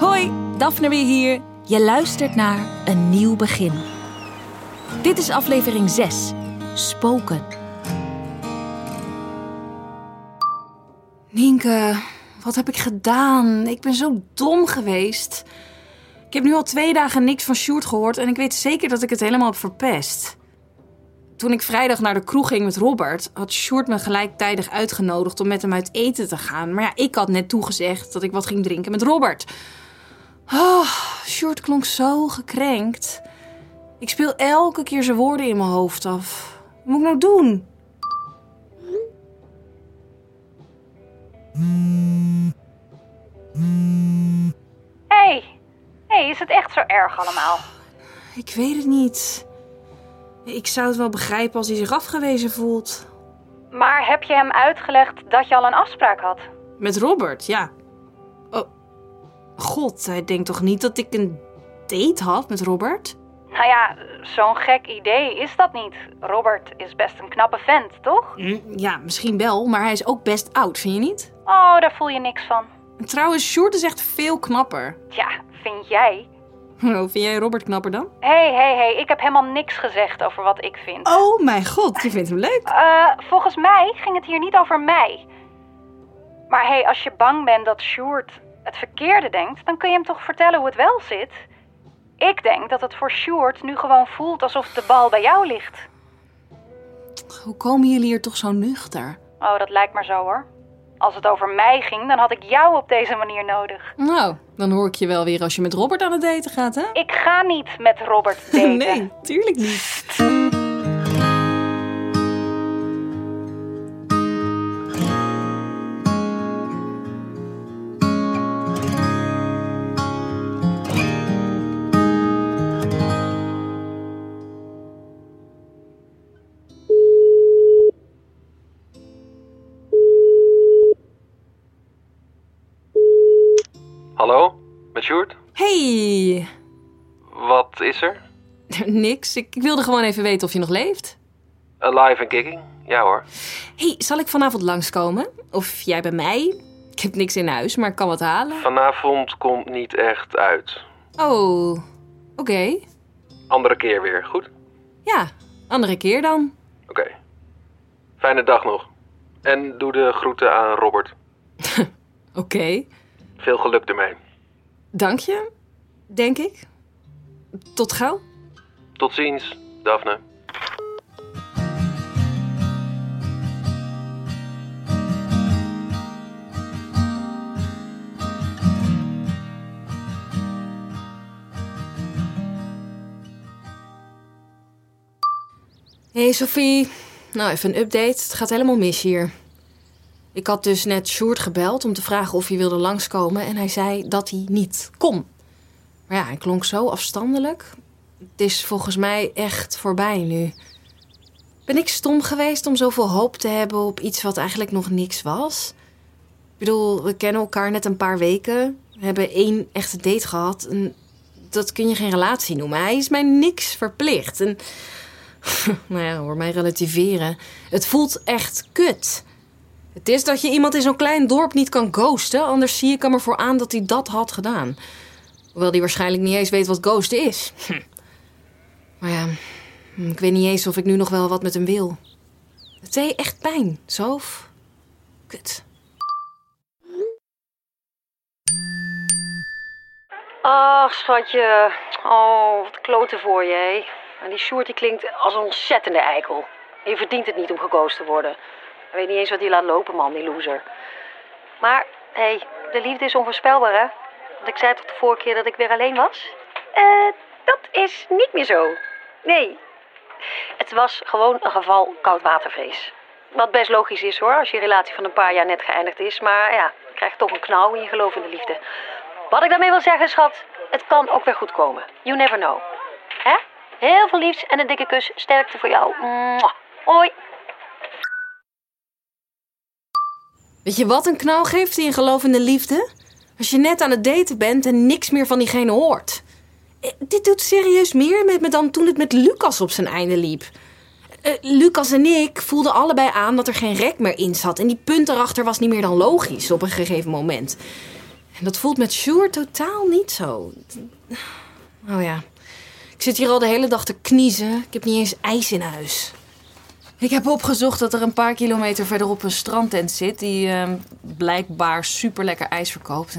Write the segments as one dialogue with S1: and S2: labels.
S1: Hoi, Daphne weer hier. Je luistert naar Een Nieuw Begin. Dit is aflevering 6, Spoken.
S2: Nienke, wat heb ik gedaan? Ik ben zo dom geweest. Ik heb nu al twee dagen niks van Sjoerd gehoord en ik weet zeker dat ik het helemaal heb verpest. Toen ik vrijdag naar de kroeg ging met Robert, had Sjoerd me gelijktijdig uitgenodigd om met hem uit eten te gaan. Maar ja, ik had net toegezegd dat ik wat ging drinken met Robert. Oh, Sjoerd klonk zo gekrenkt. Ik speel elke keer zijn woorden in mijn hoofd af. Wat moet ik nou doen?
S3: hey. hey, is het echt zo erg allemaal?
S2: Ik weet het niet. Ik zou het wel begrijpen als hij zich afgewezen voelt.
S3: Maar heb je hem uitgelegd dat je al een afspraak had?
S2: Met Robert, ja. God, hij denkt toch niet dat ik een date had met Robert?
S3: Nou ja, zo'n gek idee is dat niet. Robert is best een knappe vent, toch?
S2: Hm, ja, misschien wel, maar hij is ook best oud, vind je niet?
S3: Oh, daar voel je niks van.
S2: En trouwens, Sjoerd is echt veel knapper.
S3: Ja, vind jij?
S2: Oh, vind jij Robert knapper dan?
S3: Hé, hey, hé, hey, hey, ik heb helemaal niks gezegd over wat ik vind.
S2: Oh mijn god, je vindt hem leuk.
S3: Eh, volgens mij ging het hier niet over mij. Maar hé, hey, als je bang bent dat Sjoerd het verkeerde denkt, dan kun je hem toch vertellen hoe het wel zit? Ik denk dat het voor Sjoerd nu gewoon voelt alsof de bal bij jou ligt.
S2: Hoe komen jullie hier toch zo nuchter?
S3: Oh, dat lijkt maar zo hoor. Als het over mij ging, dan had ik jou op deze manier nodig.
S2: Nou, dan hoor ik je wel weer als je met Robert aan het daten gaat, hè?
S3: Ik ga niet met Robert daten.
S2: nee, tuurlijk niet.
S4: Hallo, met Sjoerd?
S2: Hey,
S4: Wat is er?
S2: niks. Ik wilde gewoon even weten of je nog leeft.
S4: Alive en kicking? Ja hoor.
S2: hey, zal ik vanavond langskomen? Of jij bij mij? Ik heb niks in huis, maar ik kan wat halen.
S4: Vanavond komt niet echt uit.
S2: Oh, oké.
S4: Andere keer weer, goed?
S2: Ja, andere keer dan.
S4: Oké. Fijne dag nog. En doe de groeten aan Robert.
S2: Oké,
S4: Veel geluk ermee.
S2: dank je, denk ik. Tot gauw.
S4: Tot ziens, Daphne.
S2: Hey Sophie, nou even een update. Het gaat helemaal mis hier. Ik had dus net Sjoerd gebeld om te vragen of hij wilde langskomen en hij zei dat hij niet kon. Maar ja, hij klonk zo afstandelijk. Het is volgens mij echt voorbij nu. Ben ik stom geweest om zoveel hoop te hebben op iets wat eigenlijk nog niks was? Ik bedoel, we kennen elkaar net een paar weken. We hebben één echte date gehad. En dat kun je geen relatie noemen. Hij is mij niks verplicht. En nou ja, hoor mij relativeren. Het voelt echt kut. Het is dat je iemand in zo'n klein dorp niet kan ghosten, anders zie ik hem ervoor aan dat hij dat had gedaan. Hoewel hij waarschijnlijk niet eens weet wat ghosten is. Hm. Maar ja, hm, ik weet niet eens of ik nu nog wel wat met hem wil. Het deed echt pijn, Sof. Kut.
S5: Ach, schatje. Oh, wat kloten voor je. En die Sjoerd klinkt als een ontzettende eikel. Je verdient het niet om geghost te worden. Weet niet eens wat hij laat lopen, man, die loser. Maar, hé, hey, de liefde is onvoorspelbaar, hè? Want ik zei toch de vorige keer dat ik weer alleen was? Eh, dat is niet meer zo. Nee. Het was gewoon een geval koudwatervrees. Wat best logisch is, hoor, als je relatie van een paar jaar net geëindigd is. Maar ja, je krijgt toch een knauw in je geloof in de liefde. Wat ik daarmee wil zeggen, schat, het kan ook weer goed komen. You never know. Hè? Heel veel liefs en een dikke kus. Sterkte voor jou. Mwah. Hoi.
S2: Weet je wat een knauw geeft in geloof in de liefde? Als je net aan het daten bent en niks meer van diegene hoort. Eh, Dit doet serieus meer met me dan toen het met Lucas op zijn einde liep. Eh, Lucas en ik voelden allebei aan dat er geen rek meer in zat. En die punt erachter was niet meer dan logisch op een gegeven moment. En dat voelt met Sjoerd totaal niet zo. Oh ja, ik zit hier al de hele dag te kniezen. Ik heb niet eens ijs in huis. Ik heb opgezocht dat er een paar kilometer verderop een strandtent zit... die eh, blijkbaar super lekker ijs verkoopt.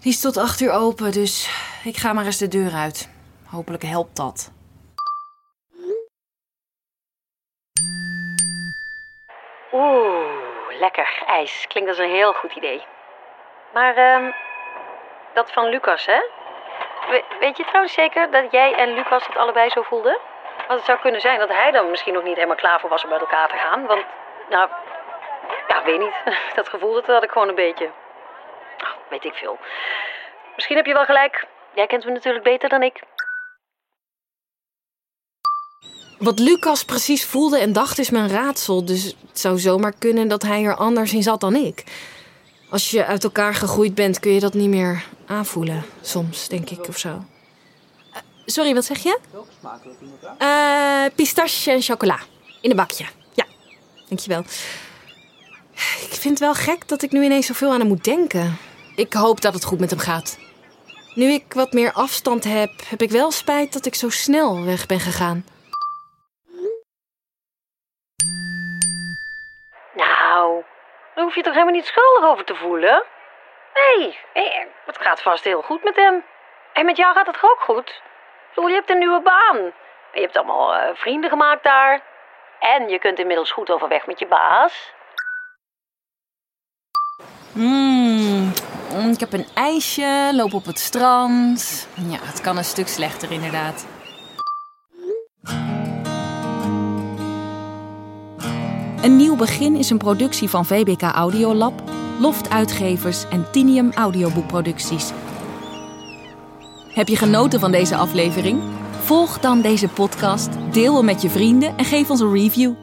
S2: Die is tot acht uur open, dus ik ga maar eens de deur uit. Hopelijk helpt dat.
S5: Oeh, lekker. IJs. Klinkt als een heel goed idee. Maar ehm dat van Lucas, hè? We- weet je trouwens zeker dat jij en Lucas het allebei zo voelden? Want het zou kunnen zijn dat hij dan misschien nog niet helemaal klaar voor was om uit elkaar te gaan. Want, nou, ja, weet niet. Dat gevoel dat had ik gewoon een beetje. Weet ik veel. Misschien heb je wel gelijk. Jij kent me natuurlijk beter dan ik.
S2: Wat Lucas precies voelde en dacht is mijn raadsel. Dus het zou zomaar kunnen dat hij er anders in zat dan ik. Als je uit elkaar gegroeid bent, kun je dat niet meer aanvoelen. Soms, denk ik, of zo. Sorry, wat zeg je? Eh pistache en chocola. In een bakje. Ja, dankjewel. Ik vind het wel gek dat ik nu ineens zoveel aan hem moet denken. Ik hoop dat het goed met hem gaat. Nu ik wat meer afstand heb, heb ik wel spijt dat ik zo snel weg ben gegaan.
S5: Nou, daar hoef je toch helemaal niet schuldig over te voelen? Nee, nee, het gaat vast heel goed met hem. En met jou gaat het ook goed. Bedoel, je hebt een nieuwe baan. Je hebt allemaal eh, vrienden gemaakt daar. En je kunt inmiddels goed overweg met je baas.
S1: Mm, ik heb een ijsje, loop op het strand. Ja, het kan een stuk slechter inderdaad. Een nieuw begin is een productie van VBK Audiolab, Loft Uitgevers en Tinium Audioboekproducties. Heb je genoten van deze aflevering? Volg dan deze podcast, deel hem met je vrienden en geef ons een review.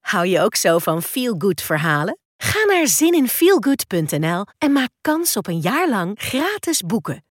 S6: Hou je ook zo van feel-good verhalen? Ga naar zininfeelgood.nl en maak kans op een jaar lang gratis boeken.